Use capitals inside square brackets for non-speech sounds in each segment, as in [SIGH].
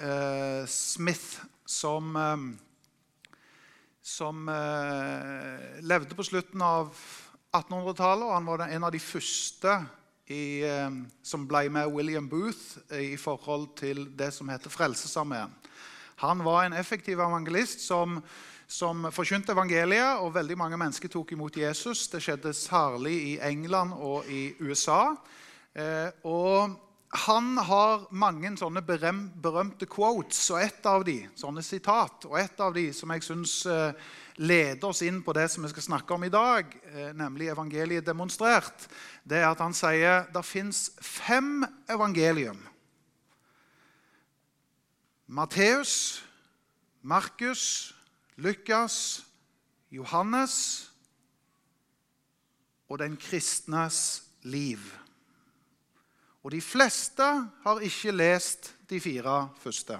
eh, Smith, som, eh, som eh, levde på slutten av 1800-tallet. og Han var en av de første i, som ble med William Booth i forhold til det som heter Frelsesarmeen. Han var en effektiv evangelist som, som forkynte evangeliet, og veldig mange mennesker tok imot Jesus. Det skjedde særlig i England og i USA. Og han har mange sånne berømte quotes, og et av de, sånne sitat, og et av de som jeg syns eh, leder oss inn på det som vi skal snakke om i dag, eh, nemlig evangeliet demonstrert, det er at han sier det fins fem evangelium. Matteus, Markus, Lukas, Johannes og den kristnes liv. Og de fleste har ikke lest de fire første.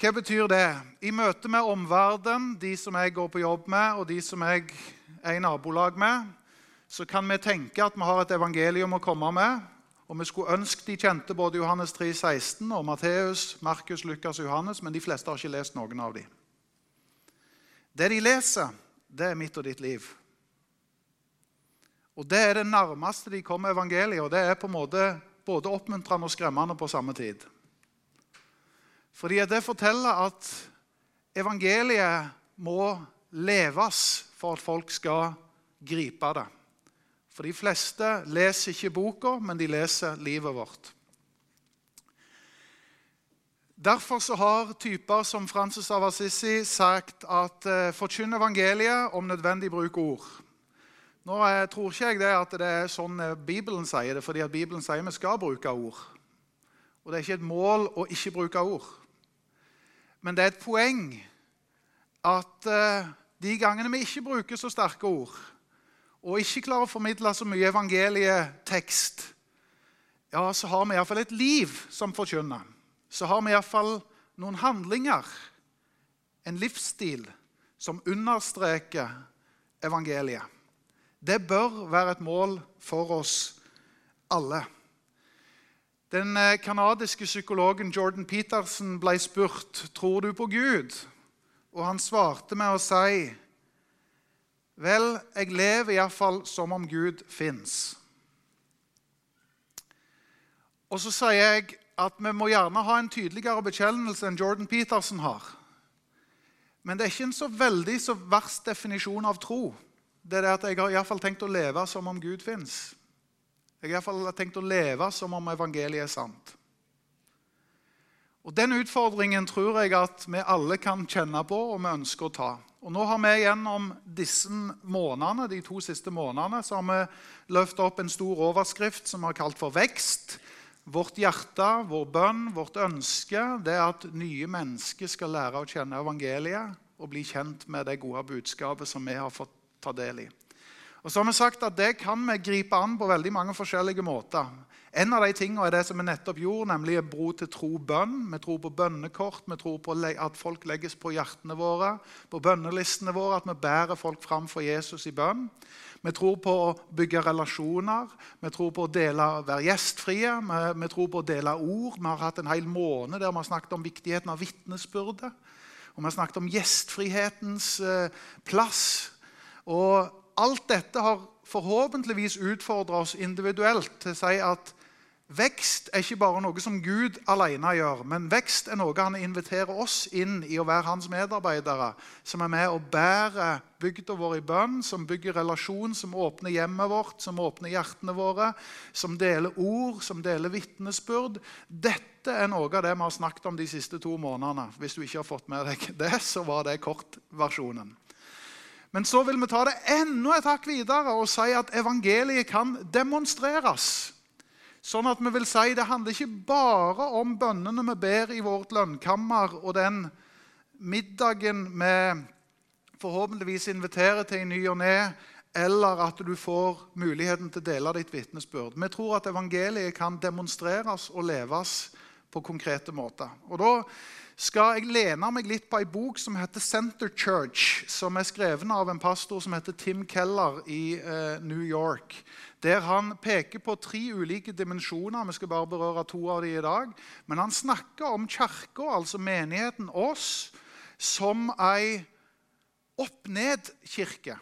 Hva betyr det? I møte med omverdenen, de som jeg går på jobb med, og de som jeg er i nabolag med, så kan vi tenke at vi har et evangelium å komme med. Og vi skulle ønske de kjente både Johannes 3, 16 og Matteus, Markus, Lukas og Johannes, men de fleste har ikke lest noen av dem. Det de leser, det er mitt og ditt liv. Og Det er det nærmeste de kommer evangeliet, og det er på en måte både oppmuntrende og skremmende på samme tid. Fordi det forteller at evangeliet må leves for at folk skal gripe det. For de fleste leser ikke boka, men de leser livet vårt. Derfor har typer som Francis av Assisi sagt at eh, forkynn evangeliet, om nødvendig bruk ord. Nå tror ikke jeg det at det er sånn eh, Bibelen sier det, fordi at Bibelen sier vi skal bruke ord. Og det er ikke et mål å ikke bruke ord. Men det er et poeng at uh, de gangene vi ikke bruker så sterke ord, og ikke klarer å formidle så mye evangelietekst, ja, så har vi iallfall et liv som forkynner. Så har vi iallfall noen handlinger, en livsstil, som understreker evangeliet. Det bør være et mål for oss alle. Den kanadiske eh, psykologen Jordan Peterson ble spurt tror du på Gud. Og han svarte med å si Vel, jeg lever iallfall som om Gud fins. Og så sier jeg at vi må gjerne ha en tydeligere bekjennelse enn Jordan Peterson har. Men det er ikke en så veldig så verst definisjon av tro det er at jeg har i fall tenkt å leve som om Gud fins. Jeg har i fall tenkt å leve som om evangeliet er sant. Og Den utfordringen tror jeg at vi alle kan kjenne på og vi ønsker å ta. Og Nå har vi gjennom disse månedene, de to siste månedene så har vi løftet opp en stor overskrift som vi har kalt for vekst. Vårt hjerte, vår bønn, vårt ønske det er at nye mennesker skal lære å kjenne evangeliet og bli kjent med det gode budskapet som vi har fått ta del i. Og så har vi sagt at Det kan vi gripe an på veldig mange forskjellige måter. En av de tingene er det som vi nettopp gjorde, nemlig bro til tro-bønn. Vi tror på bønnekort, vi tror på at folk legges på hjertene våre, på bønnelistene våre, at vi bærer folk fram for Jesus i bønn. Vi tror på å bygge relasjoner, vi tror på å dele, være gjestfrie, vi, tror på å dele ord. Vi har hatt en hel måned der vi har snakket om viktigheten av vitnesbyrdet. Og vi har snakket om gjestfrihetens eh, plass og alt dette har forhåpentligvis utfordra oss individuelt til å si at vekst er ikke bare noe som Gud alene gjør, men vekst er noe han inviterer oss inn i å være hans medarbeidere, som er med og bærer bygda vår i bønn, som bygger relasjon, som åpner hjemmet vårt, som åpner hjertene våre, som deler ord, som deler vitnesbyrd. Dette er noe av det vi har snakket om de siste to månedene. Hvis du ikke har fått med deg det, så var det kortversjonen. Men så vil vi ta det enda et hakk videre og si at evangeliet kan demonstreres. Sånn at vi vil si Det handler ikke bare om bønnene vi ber i vårt lønnkammer, og den middagen vi forhåpentligvis inviterer til i ny og ne, eller at du får muligheten til å dele ditt vitnesbyrd. Vi tror at evangeliet kan demonstreres og leves på konkrete måter. Og Da skal jeg lene meg litt på ei bok som heter Center Church, som er skrevet av en pastor som heter Tim Keller i eh, New York. Der han peker på tre ulike dimensjoner. Vi skal bare berøre to av dem i dag. Men han snakker om kirka, altså menigheten, oss, som ei opp-ned-kirke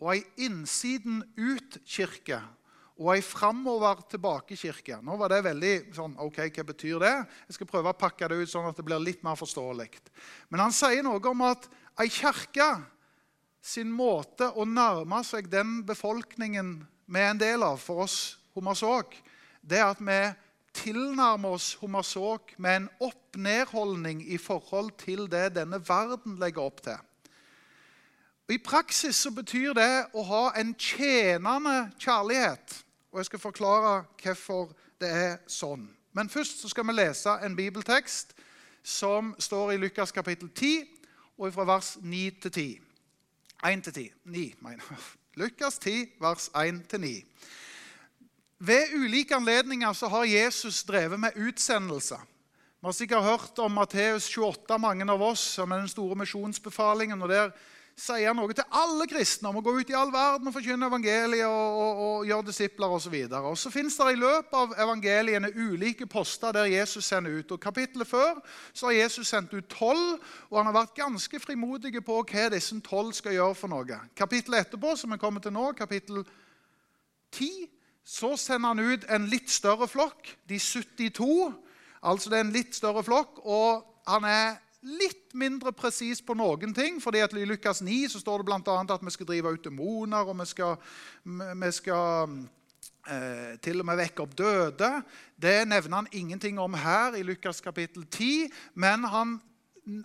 og ei innsiden-ut-kirke og ei framover-tilbake-kirke. Nå var det veldig sånn OK, hva betyr det? Jeg skal prøve å pakke det ut sånn at det blir litt mer forståelig. Men han sier noe om at ei kirke sin måte å nærme seg den befolkningen vi er en del av, for oss homasåk, det er at vi tilnærmer oss homasåk med en opp-ned-holdning i forhold til det denne verden legger opp til. I praksis så betyr det å ha en tjenende kjærlighet. Og Jeg skal forklare hvorfor det er sånn. Men først så skal vi lese en bibeltekst som står i Lukas kapittel 10, og fra vers 9 til 10. 1 til 10. 9, mener jeg. [LAUGHS] Lukas 10, vers 1 til 9. Ved ulike anledninger så har Jesus drevet med utsendelser. Vi har sikkert hørt om Matteus 28, mange av oss, som er den store misjonsbefalingen. og der sier noe til alle kristne om å gå ut i all verden og forkynne evangeliet og, og, og gjøre disipler osv. Og, og så fins det i løpet av evangeliene ulike poster der Jesus sender ut. Og Kapittelet før så har Jesus sendt ut tolv, og han har vært ganske frimodig på hva disse tolv skal gjøre for noe. Kapittelet etterpå, som vi kommer til nå, kapittel 10, så sender han ut en litt større flokk, de 72. Altså det er en litt større flokk, og han er litt mindre presis på noen ting. fordi at I Lukas 9 så står det bl.a. at vi skal drive ut demoner, og vi skal, vi skal eh, til og med vekke opp døde. Det nevner han ingenting om her i Lukas kapittel 10. Men han,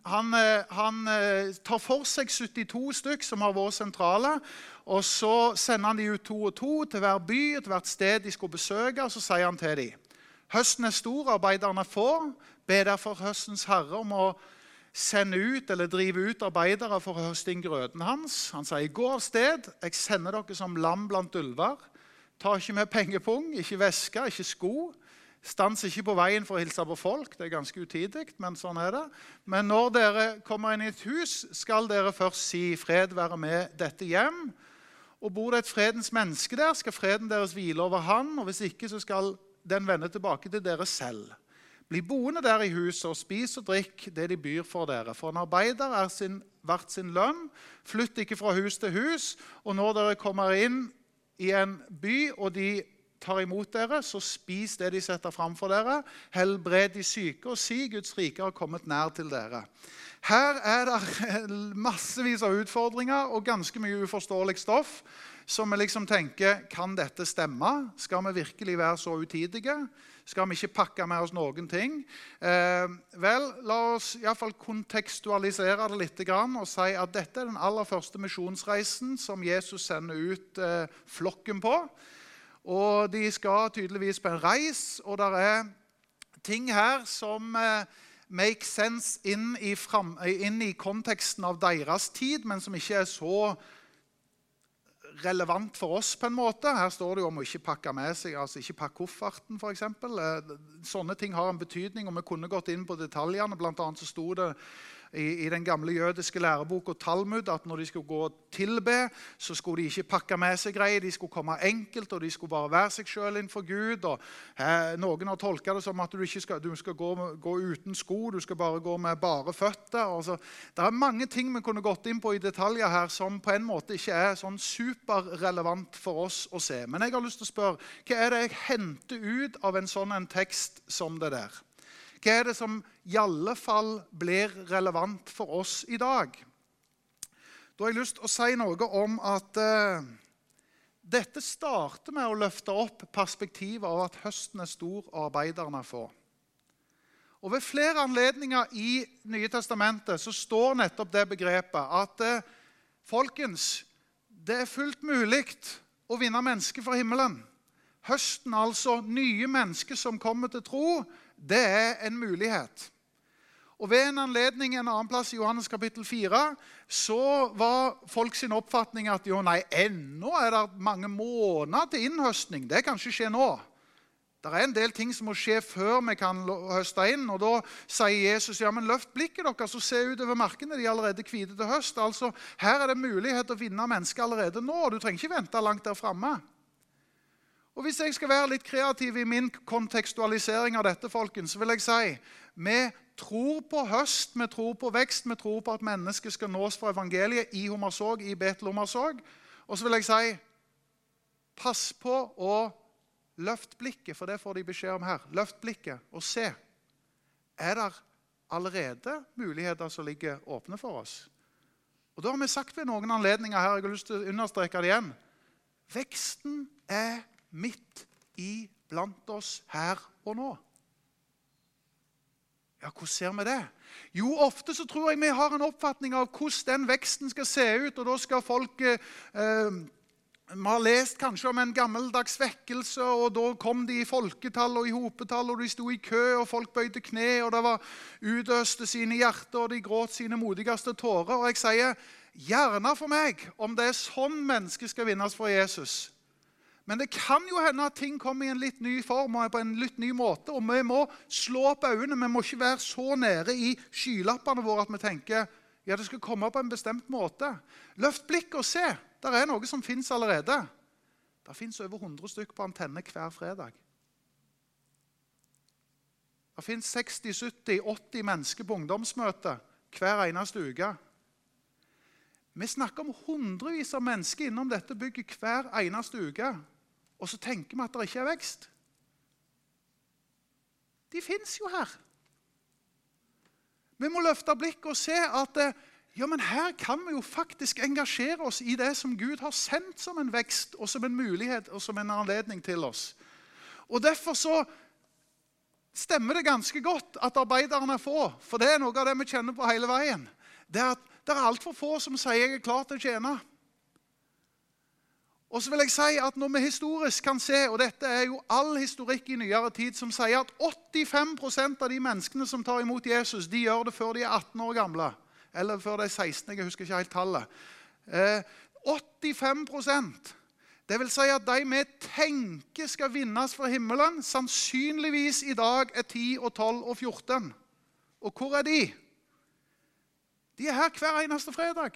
han, eh, han eh, tar for seg 72 stykk som har vært sentrale. Og så sender han de ut to og to til hver by, til hvert sted de skulle besøke. Og så sier han til dem Høsten er stor, arbeiderne få. Be derfor høstens herre om å sende ut eller drive ut arbeidere for å høste inn grøten hans. Han sier, 'Gå av sted, jeg sender dere som lam blant ulver.' Ta ikke med pengepung, ikke veske, ikke sko. Stans ikke på veien for å hilse på folk. Det er ganske utidig, men sånn er det. Men når dere kommer inn i et hus, skal dere først si 'Fred være med dette hjem'. Og bor det et fredens menneske der, skal freden deres hvile over han, og hvis ikke, så skal den vende tilbake til dere selv. Bli boende der i huset og spis og drikk det de byr for dere. For en arbeider er sin, verdt sin lønn. Flytt ikke fra hus til hus. Og når dere kommer inn i en by, og de tar imot dere, så spis det de setter fram for dere. Helbred de syke, og si Guds rike har kommet nær til dere. Her er det [LAUGHS] massevis av utfordringer og ganske mye uforståelig stoff. som vi liksom tenker Kan dette stemme? Skal vi virkelig være så utidige? Skal vi ikke pakke med oss noen ting. Eh, vel, la oss iallfall kontekstualisere det litt og si at dette er den aller første misjonsreisen som Jesus sender ut eh, flokken på. Og de skal tydeligvis på en reis, og det er ting her som eh, make sense inn i, fram, inn i konteksten av deres tid, men som ikke er så relevant for oss. på en måte. Her står det jo om å ikke pakke med seg, altså ikke pakke kofferten f.eks. Eh, sånne ting har en betydning, og vi kunne gått inn på detaljene. Blant annet så sto det i, i, den gamle jødiske læreboka Talmud at når de skulle gå og tilbe, så skulle de ikke pakke med seg greier. De skulle komme enkelt, og de skulle bare være seg sjøl innenfor Gud. Og, eh, noen har tolka det som at du skal, du skal gå, gå, uten sko, du skal bare gå med bare føtter. Altså, det er mange ting vi kunne gått inn på i detaljer her som på en måte ikke er sånn superrelevant for oss å se. Men jeg har lyst til å spørre, hva er det jeg henter ut av en sånn en tekst som det der? Hva er det som i alle fall blir relevant for oss i dag? Da har jeg lyst til å si noe om at uh, dette starter med å løfte opp perspektivet av at høsten er stor og arbeiderne er få. Og Ved flere anledninger i Nye testamentet så står nettopp det begrepet at uh, folkens, det er fullt mulig å vinne mennesker fra himmelen. Høsten, altså nye mennesker som kommer til tro, det er en mulighet. Og Ved en anledning en annen plass i Johannes kapittel 4 så var folk sin oppfatning at jo, nei, ennå er det mange måneder til innhøstning. Det kan ikke skje nå. Det er en del ting som må skje før vi kan høste inn. og Da sier Jesus ja, men løft blikket deres og se utover markene. De er allerede hvite til høst. Altså, Her er det mulighet til å vinne mennesker allerede nå. Du trenger ikke vente langt der framme. Og Hvis jeg skal være litt kreativ i min kontekstualisering av dette, folkens, så vil jeg si vi tror på høst, vi tror på vekst, vi tror på at mennesket skal nås fra evangeliet i Hommersåk, i Betelhommersåk. Og så vil jeg si pass på å løft blikket, for det får de beskjed om her. Løft blikket og se. Er det allerede muligheter som ligger åpne for oss? Og Da har vi sagt ved noen anledninger her, jeg har lyst til å understreke det igjen. Veksten er midt i blant oss her og nå. Ja, Hvordan ser vi det? Jo, ofte så tror jeg vi har en oppfatning av hvordan den veksten skal se ut. og Da skal folk eh, Vi har lest kanskje om en gammeldags vekkelse, og da kom de i folketall og i hopetall, og de sto i kø, og folk bøyde kne, og det var utøste sine hjerter, og de gråt sine modigste tårer. Og jeg sier gjerne for meg om det er sånn mennesket skal vinnes for Jesus. Men det kan jo hende at ting kommer i en litt ny form og på en litt ny måte. Og vi må slå opp øynene. Vi må ikke være så nede i skylappene våre at vi tenker ja, det skal komme på en bestemt måte. Løft blikket og se. Der er noe som fins allerede. Det fins over 100 stykker på antenne hver fredag. Det fins 60-70-80 mennesker på ungdomsmøte hver eneste uke. Vi snakker om hundrevis av mennesker innom dette bygget hver eneste uke. Og så tenker vi at det ikke er vekst. De fins jo her. Vi må løfte blikket og se at eh, ja, men her kan vi jo faktisk engasjere oss i det som Gud har sendt som en vekst og som en mulighet og som en anledning til oss. Og Derfor så stemmer det ganske godt at arbeiderne er få. For det er noe av det vi kjenner på hele veien. Det er at det er altfor få som sier jeg er klar til å tjene. Og så vil jeg si at Når vi historisk kan se, og dette er jo all historikk i nyere tid, som sier at 85% av de menneskene som tar imot Jesus, de gjør det før de er 18 år gamle. Eller før de er 16. Jeg husker ikke helt tallet. Eh, 85% Det vil si at de vi tenker skal vinnes fra himmelen, sannsynligvis i dag er 10 og 12 og 14. Og hvor er de? De er her hver eneste fredag.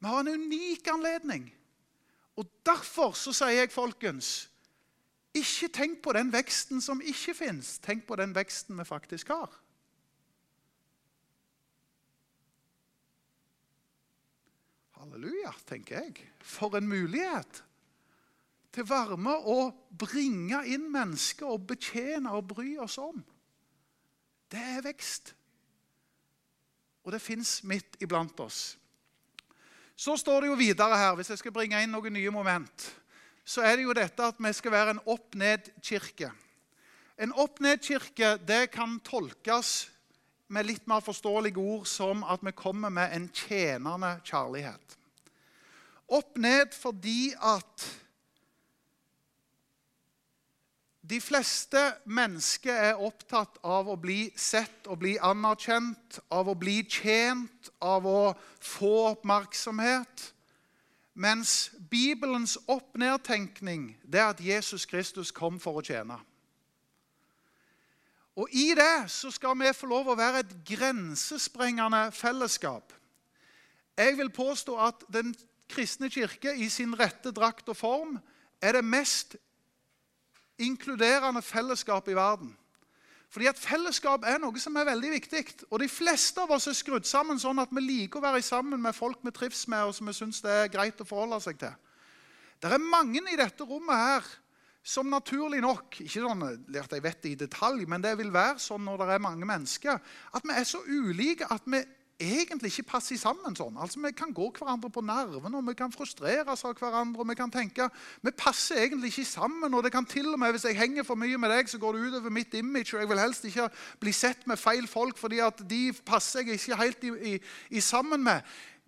Vi har en unik anledning og Derfor så sier jeg, folkens, ikke tenk på den veksten som ikke fins. Tenk på den veksten vi faktisk har. Halleluja, tenker jeg. For en mulighet til å og bringe inn mennesker og betjene og bry oss om. Det er vekst. Og det fins midt iblant oss. Så står det jo videre her, hvis jeg skal bringe inn noen nye moment, så er det jo dette at vi skal være en opp-ned-kirke. En opp-ned-kirke det kan tolkes med litt mer forståelige ord som at vi kommer med en tjenende kjærlighet. Opp-ned fordi at de fleste mennesker er opptatt av å bli sett og bli anerkjent, av å bli tjent, av å få oppmerksomhet. Mens Bibelens opp-ned-tenkning er at Jesus Kristus kom for å tjene. Og I det så skal vi få lov å være et grensesprengende fellesskap. Jeg vil påstå at Den kristne kirke i sin rette drakt og form er det mest inkluderende fellesskap i verden. Fordi at Fellesskap er noe som er veldig viktig. Og De fleste av oss er skrudd sammen sånn at vi liker å være sammen med folk vi trives med, og som vi syns det er greit å forholde seg til. Det er mange i dette rommet her som naturlig nok Ikke sånn at jeg vet det i detalj, men det vil være sånn når det er mange mennesker, at vi er så ulike at vi egentlig ikke passer sammen sånn. Altså, Vi kan gå hverandre på nervene, og vi kan frustreres av hverandre. og Vi kan tenke, vi passer egentlig ikke sammen. og det kan til og med, Hvis jeg henger for mye med deg, så går det utover mitt image. og Jeg vil helst ikke bli sett med feil folk, fordi at de passer jeg ikke helt i, i, i sammen med.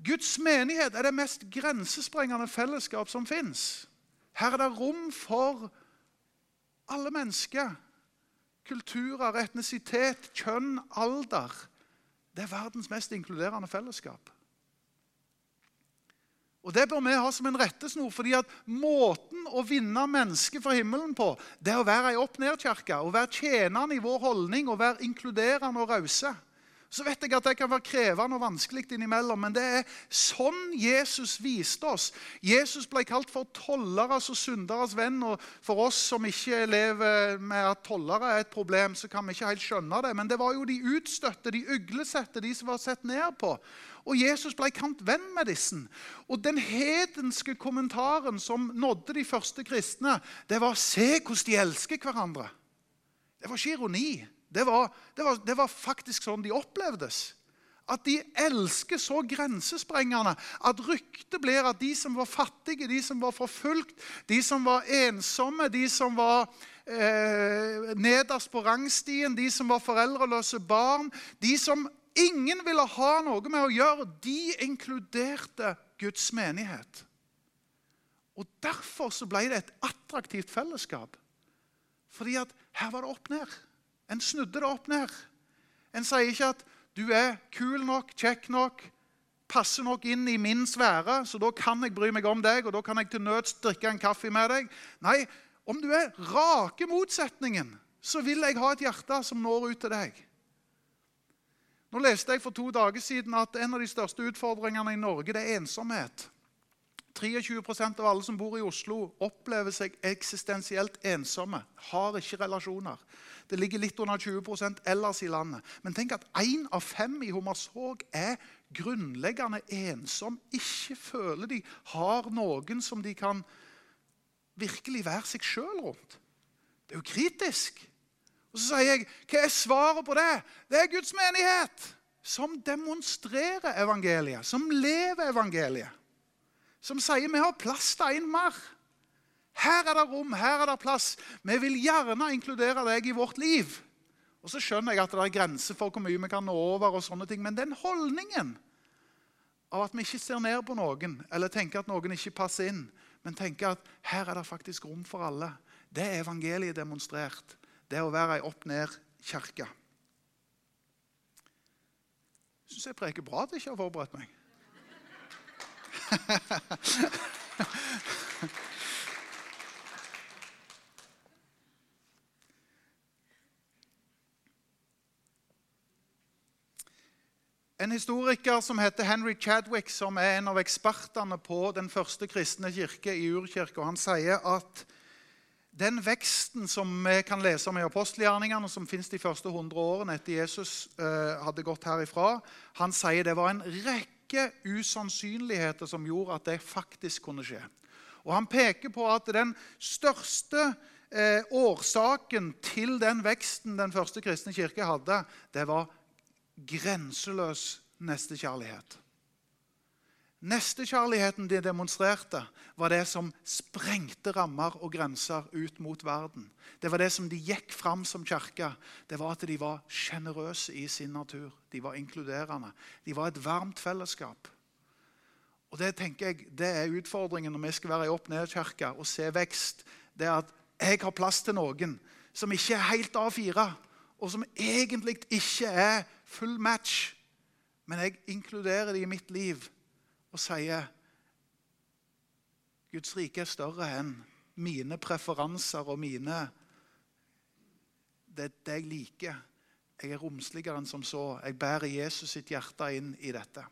Guds menighet er det mest grensesprengende fellesskap som fins. Her er det rom for alle mennesker. Kulturer, etnisitet, kjønn, alder. Det er verdens mest inkluderende fellesskap. Og Det bør vi ha som en rettesnor, fordi at måten å vinne mennesket fra himmelen på, det er å være ei opp-ned-kirke. Å være tjenende i vår holdning og være inkluderende og rause. Så vet jeg at det kan være krevende og vanskelig innimellom, men det er sånn Jesus viste oss. Jesus ble kalt for tolleres og synderes venn. og For oss som ikke lever med at tollere er et problem, så kan vi ikke helt skjønne det. Men det var jo de utstøtte, de uglesette, de som var sett ned på. Og Jesus ble kalt venn med disse. Og den hedenske kommentaren som nådde de første kristne, det var 'se hvordan de elsker hverandre'. Det var ikke ironi. Det var, det, var, det var, faktisk sånn de opplevdes. At de elsker så grensesprengende at ryktet blir at de som var fattige, de som var forfulgt, de som var ensomme, de som var eh, nederst på rangstien, de som var foreldreløse barn, de som ingen ville ha noe med å gjøre, de inkluderte Guds menighet. Og Derfor så ble det et attraktivt fellesskap. Fordi at her var det opp ned. En snudde det opp ned. En sier ikke at 'du er kul nok, kjekk nok, passer nok inn i min sfære', så da kan jeg bry meg om deg, og da kan jeg til nøds drikke en kaffe med deg. Nei, om du er rake motsetningen, så vil jeg ha et hjerte som når ut til deg. Nå leste jeg for to dager siden at en av de største utfordringene i Norge det er ensomhet. 23% av alle som bor i Oslo, opplever seg eksistensielt ensomme. Har ikke relasjoner. Det ligger litt under 20 ellers i landet. Men tenk at én av fem i Hommersåk er grunnleggende ensom. Ikke føler de har noen som de kan virkelig være seg sjøl rundt. Det er jo kritisk. Og Så sier jeg, hva er svaret på det? Det er Guds menighet. Som demonstrerer evangeliet, som lever evangeliet. Som sier vi har plass til en mer. Her er det rom, her er det plass. Vi vil gjerne inkludere deg i vårt liv. Og Så skjønner jeg at det er grenser for hvor mye vi kan nå over. og sånne ting, Men den holdningen av at vi ikke ser ned på noen eller tenker at noen ikke passer inn, men tenker at her er det faktisk rom for alle, det er evangeliet demonstrert. Det er å være ei opp-ned-kirke. Jeg syns jeg preker bra at jeg ikke har forberedt meg. [LAUGHS] En historiker som heter Henry Chadwick, som er en av ekspertene på den første kristne kirke i urkirka, han sier at den veksten som vi kan lese om i apostelgjerningene, som fins de første 100 årene etter Jesus eh, hadde gått herifra, han sier det var en rekke usannsynligheter som gjorde at det faktisk kunne skje. Og Han peker på at den største eh, årsaken til den veksten den første kristne kirke hadde, det var grenseløs nestekjærlighet. Nestekjærligheten de demonstrerte, var det som sprengte rammer og grenser ut mot verden. Det var det som de gikk fram som kirke. Det var at de var sjenerøse i sin natur. De var inkluderende. De var et varmt fellesskap. Og Det tenker jeg, det er utfordringen når vi skal være i opp-ned-kirke og se vekst. Det er at jeg har plass til noen som ikke er helt A4, og som egentlig ikke er full match, men jeg inkluderer dem i mitt liv og sier Guds rike er større enn mine preferanser og mine det, det jeg liker. Jeg er romsligere enn som så. Jeg bærer Jesus sitt hjerte inn i dette.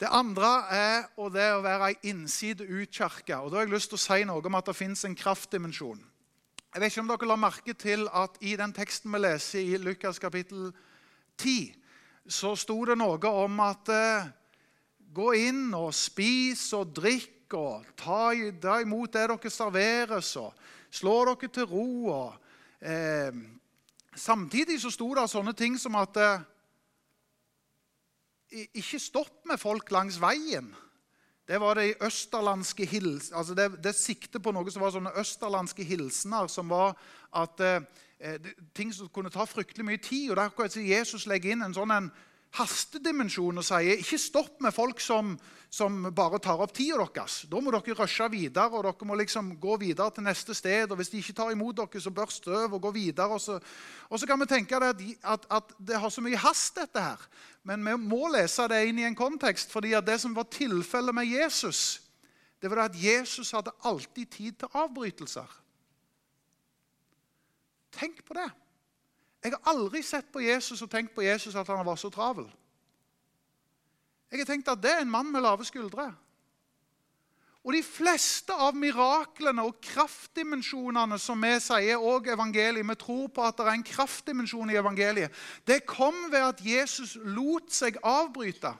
Det andre er å, det å være ei innside-ut-kirke. Da har jeg lyst til å si noe om at det fins en kraftdimensjon. Jeg vet ikke om dere la merke til at I den teksten vi leser i Lukas kapittel 10, så sto det noe om at eh, gå inn og spis og drikk og ta, imot det dere serveres, og slå dere til ro. Og, eh, samtidig så sto det sånne ting som at eh, Ikke stopp med folk langs veien. Det var de østerlandske hils, altså det, det sikte på noe som var sånne østerlandske hilsener, som var at eh, eh ting som kunne ta fryktelig mye tid. og Der kan Jesus legge inn en sånn en hastedimensjon og sier ikke stopp med folk som, som bare tar opp tida deres. Da må dere rushe videre, og dere må liksom gå videre til neste sted. og Hvis de ikke tar imot dere, så bør støv og gå videre. Og så, og så kan vi tenke at, at, at, det har så mye hast, dette her. Men vi må lese det inn i en kontekst, fordi det som var tilfellet med Jesus, det var at Jesus hadde alltid tid til avbrytelser. Tenk på det. Jeg har aldri sett på Jesus og tenkt på Jesus at han var så travel. Jeg har tenkt at det er en mann med lave skuldre. Og de fleste av miraklene og kraftdimensjonene som vi sier òg evangeliet, vi tror på at det er en kraftdimensjon i evangeliet, det kom ved at Jesus lot seg avbryte.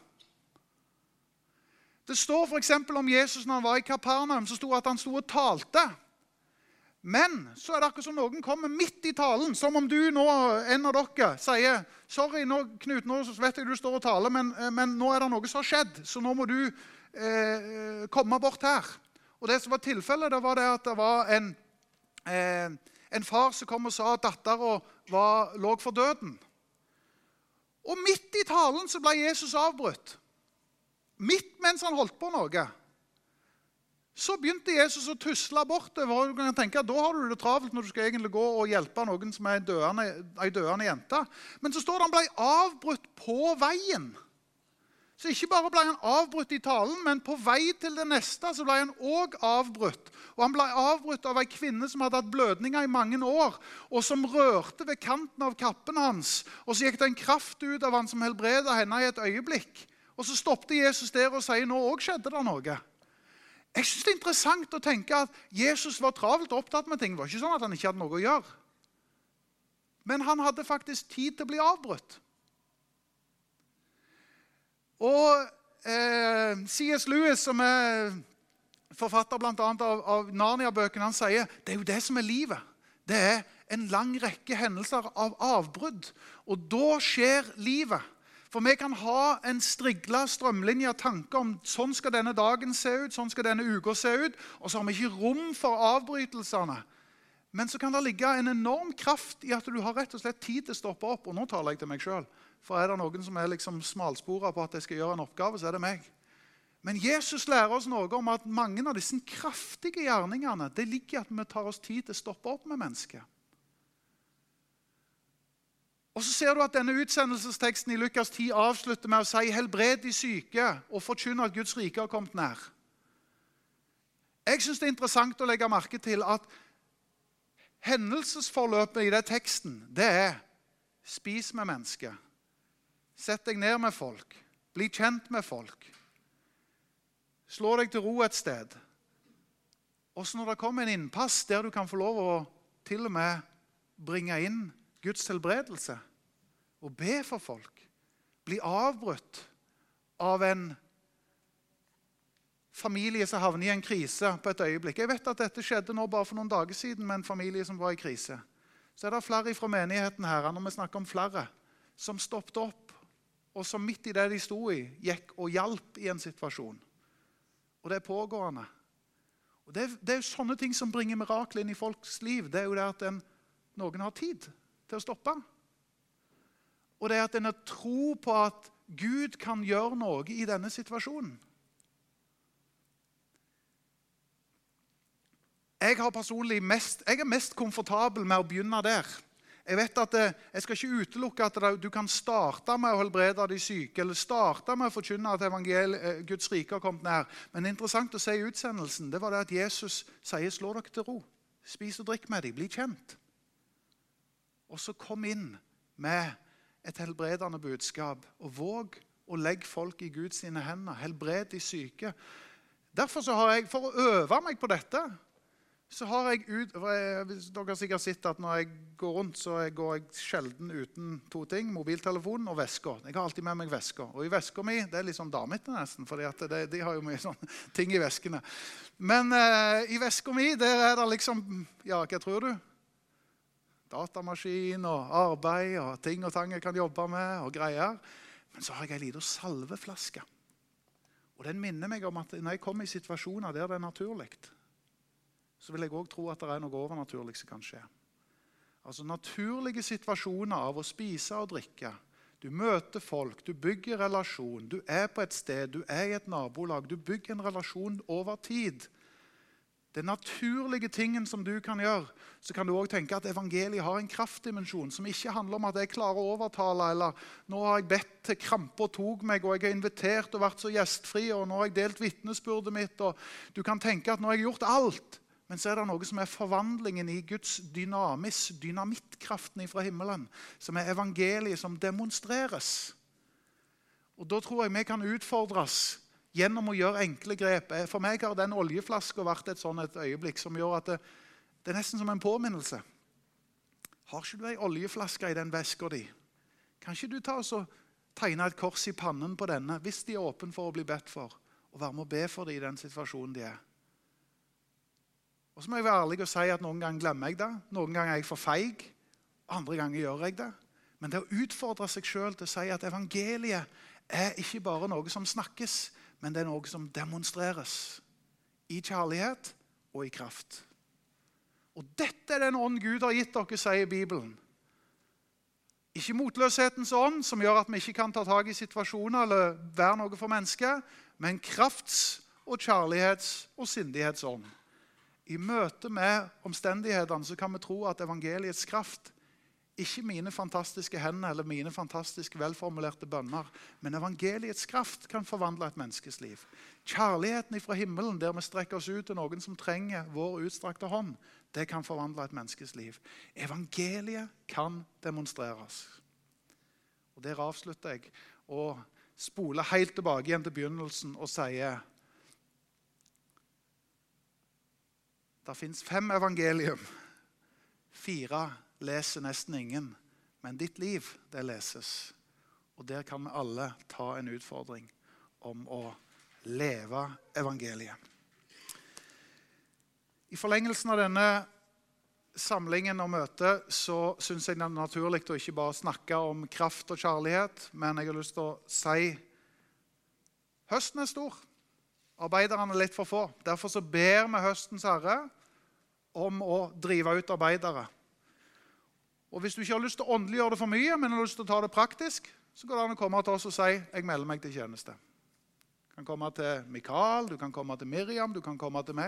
Det står f.eks. om Jesus når han var i Kapernaum, så sto at han sto og talte. Men så er det akkurat som noen kommer midt i talen, som om du nå, en av dere sier Sorry, nå, Knut, nå vet jeg du står og taler, men, eh, men nå er det noe som har skjedd, så nå må du eh, komme bort her. Og Det som var tilfellet, det var det at det var en, eh, en far som kom og sa at dattera lå for døden. Og midt i talen så ble Jesus avbrutt. Midt mens han holdt på noe. Så begynte Jesus å tusle bortover. du kan tenke at Da har du det travelt når du skal egentlig gå og hjelpe noen som er ei døende, døende, jente. Men så står det han ble avbrutt på veien. Så ikke bare ble han avbrutt i talen, men på vei til det neste så ble han òg avbrutt. Og Han ble avbrutt av ei kvinne som hadde hatt blødninger i mange år, og som rørte ved kanten av kappen hans. Og Så gikk det en kraft ut av han som helbreda henne i et øyeblikk. Og Så stoppet Jesus der og sier nå òg skjedde det noe. Jeg synes Det er interessant å tenke at Jesus var travelt opptatt med ting. Det var ikke sånn at han ikke hadde noe å gjøre. Men han hadde faktisk tid til å bli avbrutt. Og eh, C.S. Lewis, som er forfatter bl.a. av, av Narnia-bøkene, han sier det er jo det som er livet. Det er en lang rekke hendelser av avbrudd. Og da skjer livet. For vi kan ha en strigla strømlinje av tanker om sånn skal denne dagen se ut, sånn skal denne uka se ut, og så har vi ikke rom for avbrytelsene. Men så kan det ligge en enorm kraft i at du har rett og slett tid til å stoppe opp. Og nå taler jeg til meg sjøl. For er det noen som er liksom smalspora på at jeg skal gjøre en oppgave, så er det meg. Men Jesus lærer oss noe om at mange av disse kraftige gjerningene det ligger i at vi tar oss tid til å stoppe opp med mennesket. Og så ser du at denne Utsendelsesteksten i Lukas 10 avslutter med å si 'helbred de syke' og forkynne at Guds rike har kommet nær. Jeg syns det er interessant å legge merke til at hendelsesforløpet i den teksten det er spis med mennesker. Sett deg ned med folk. Bli kjent med folk. Slå deg til ro et sted. Og så når det kommer en innpass der du kan få lov å til og med bringe inn Guds helbredelse å be for folk, bli avbrutt av en familie som havner i en krise på et øyeblikk. Jeg vet at dette skjedde nå bare for noen dager siden med en familie som var i krise. Så er det flere fra menigheten her, når vi snakker om flere, som stoppet opp, og som midt i det de sto i, gikk og hjalp i en situasjon. Og det er pågående. Og det, er, det er sånne ting som bringer mirakel inn i folks liv. Det er jo det at en, noen har tid til å stoppe. Og det er at en har tro på at Gud kan gjøre noe i denne situasjonen. Jeg, mest, jeg er mest komfortabel med å begynne der. Jeg vet at det, jeg skal ikke utelukke at det, du kan starte med å helbrede de syke eller starte med å forkynne at eh, Guds rike har kommet nær. Men er interessant å se i utsendelsen det var det at Jesus sier 'slå dere til ro'. Spis og drikk med dem. Bli kjent. Og så kom inn med et helbredende budskap. Og våg å legge folk i Guds hender. Helbred de syke. Derfor har jeg, For å øve meg på dette så har jeg ut, Dere har sikkert sett at når jeg går rundt, så går jeg sjelden uten to ting. Mobiltelefonen og veska. Jeg har alltid med meg veska. Og i veska mi det er litt sånn damete nesten, for de har jo mye sånne ting i veskene. Men eh, i veska mi der er det liksom Ja, hva tror du? Datamaskin og arbeid og ting og tang jeg kan jobbe med. og greier. Men så har jeg ei lita salveflaske. Og Den minner meg om at når jeg kommer i situasjoner der det er naturlig, så vil jeg òg tro at det er noe overnaturlig som kan skje. Altså Naturlige situasjoner av å spise og drikke, Du møter folk, du bygger relasjon. Du er på et sted, du er i et nabolag. Du bygger en relasjon over tid. Det naturlige tingen som du kan gjøre, så kan du også tenke at evangeliet har en kraftdimensjon som ikke handler om at jeg klarer å overtale, eller nå har jeg bedt til kramper tok meg, og jeg har invitert og vært så gjestfri, og nå har jeg delt vitnesbyrdet mitt. og Du kan tenke at nå har jeg gjort alt. Men så er det noe som er forvandlingen i Guds dynamis, dynamittkraften fra himmelen, som er evangeliet som demonstreres. Og Da tror jeg vi kan utfordres gjennom å gjøre enkle grep. For meg har den oljeflaska vært et sånn et øyeblikk som gjør at det, det er nesten som en påminnelse. Har ikke du ei oljeflaske i den veska di? Kan ikke du ta og tegne et kors i pannen på denne hvis de er åpne for å bli bedt for, og være med å be for dem i den situasjonen de er? Og så må jeg være ærlig og si at Noen ganger glemmer jeg det, noen ganger er jeg for feig, andre ganger gjør jeg det. Men det å utfordre seg sjøl til å si at evangeliet er ikke bare noe som snakkes, men det er noe som demonstreres i kjærlighet og i kraft. Og dette er den ånd Gud har gitt dere, sier Bibelen. Ikke motløshetens ånd, som gjør at vi ikke kan ta tak i situasjoner eller være noe for mennesket, men krafts- og kjærlighets- og sindighetsånd. I møte med omstendighetene så kan vi tro at evangeliets kraft ikke mine fantastiske hender eller mine fantastiske velformulerte bønner. Men evangeliets kraft kan forvandle et menneskes liv. Kjærligheten fra himmelen, der vi strekker oss ut til noen som trenger vår utstrakte hånd, det kan forvandle et menneskes liv. Evangeliet kan demonstreres. Og Der avslutter jeg og spoler helt tilbake igjen til begynnelsen og sier Det fins fem evangelium. Fire leser nesten ingen, men ditt liv, det leses. Og der kan vi alle ta en utfordring om å leve evangeliet. I forlengelsen av denne samlingen og møtet så syns jeg det er naturlig å ikke bare snakke om kraft og kjærlighet, men jeg har lyst til å si høsten er stor. Arbeiderne er litt for få. Derfor så ber vi høstens herre om å drive ut arbeidere. Og Hvis du ikke har lyst til å åndeliggjøre det for mye, men har lyst til å ta det praktisk, så går det an å komme til oss og si jeg melder meg til tjeneste. Du kan komme til Mikael, du kan komme til Miriam, du kan komme til meg.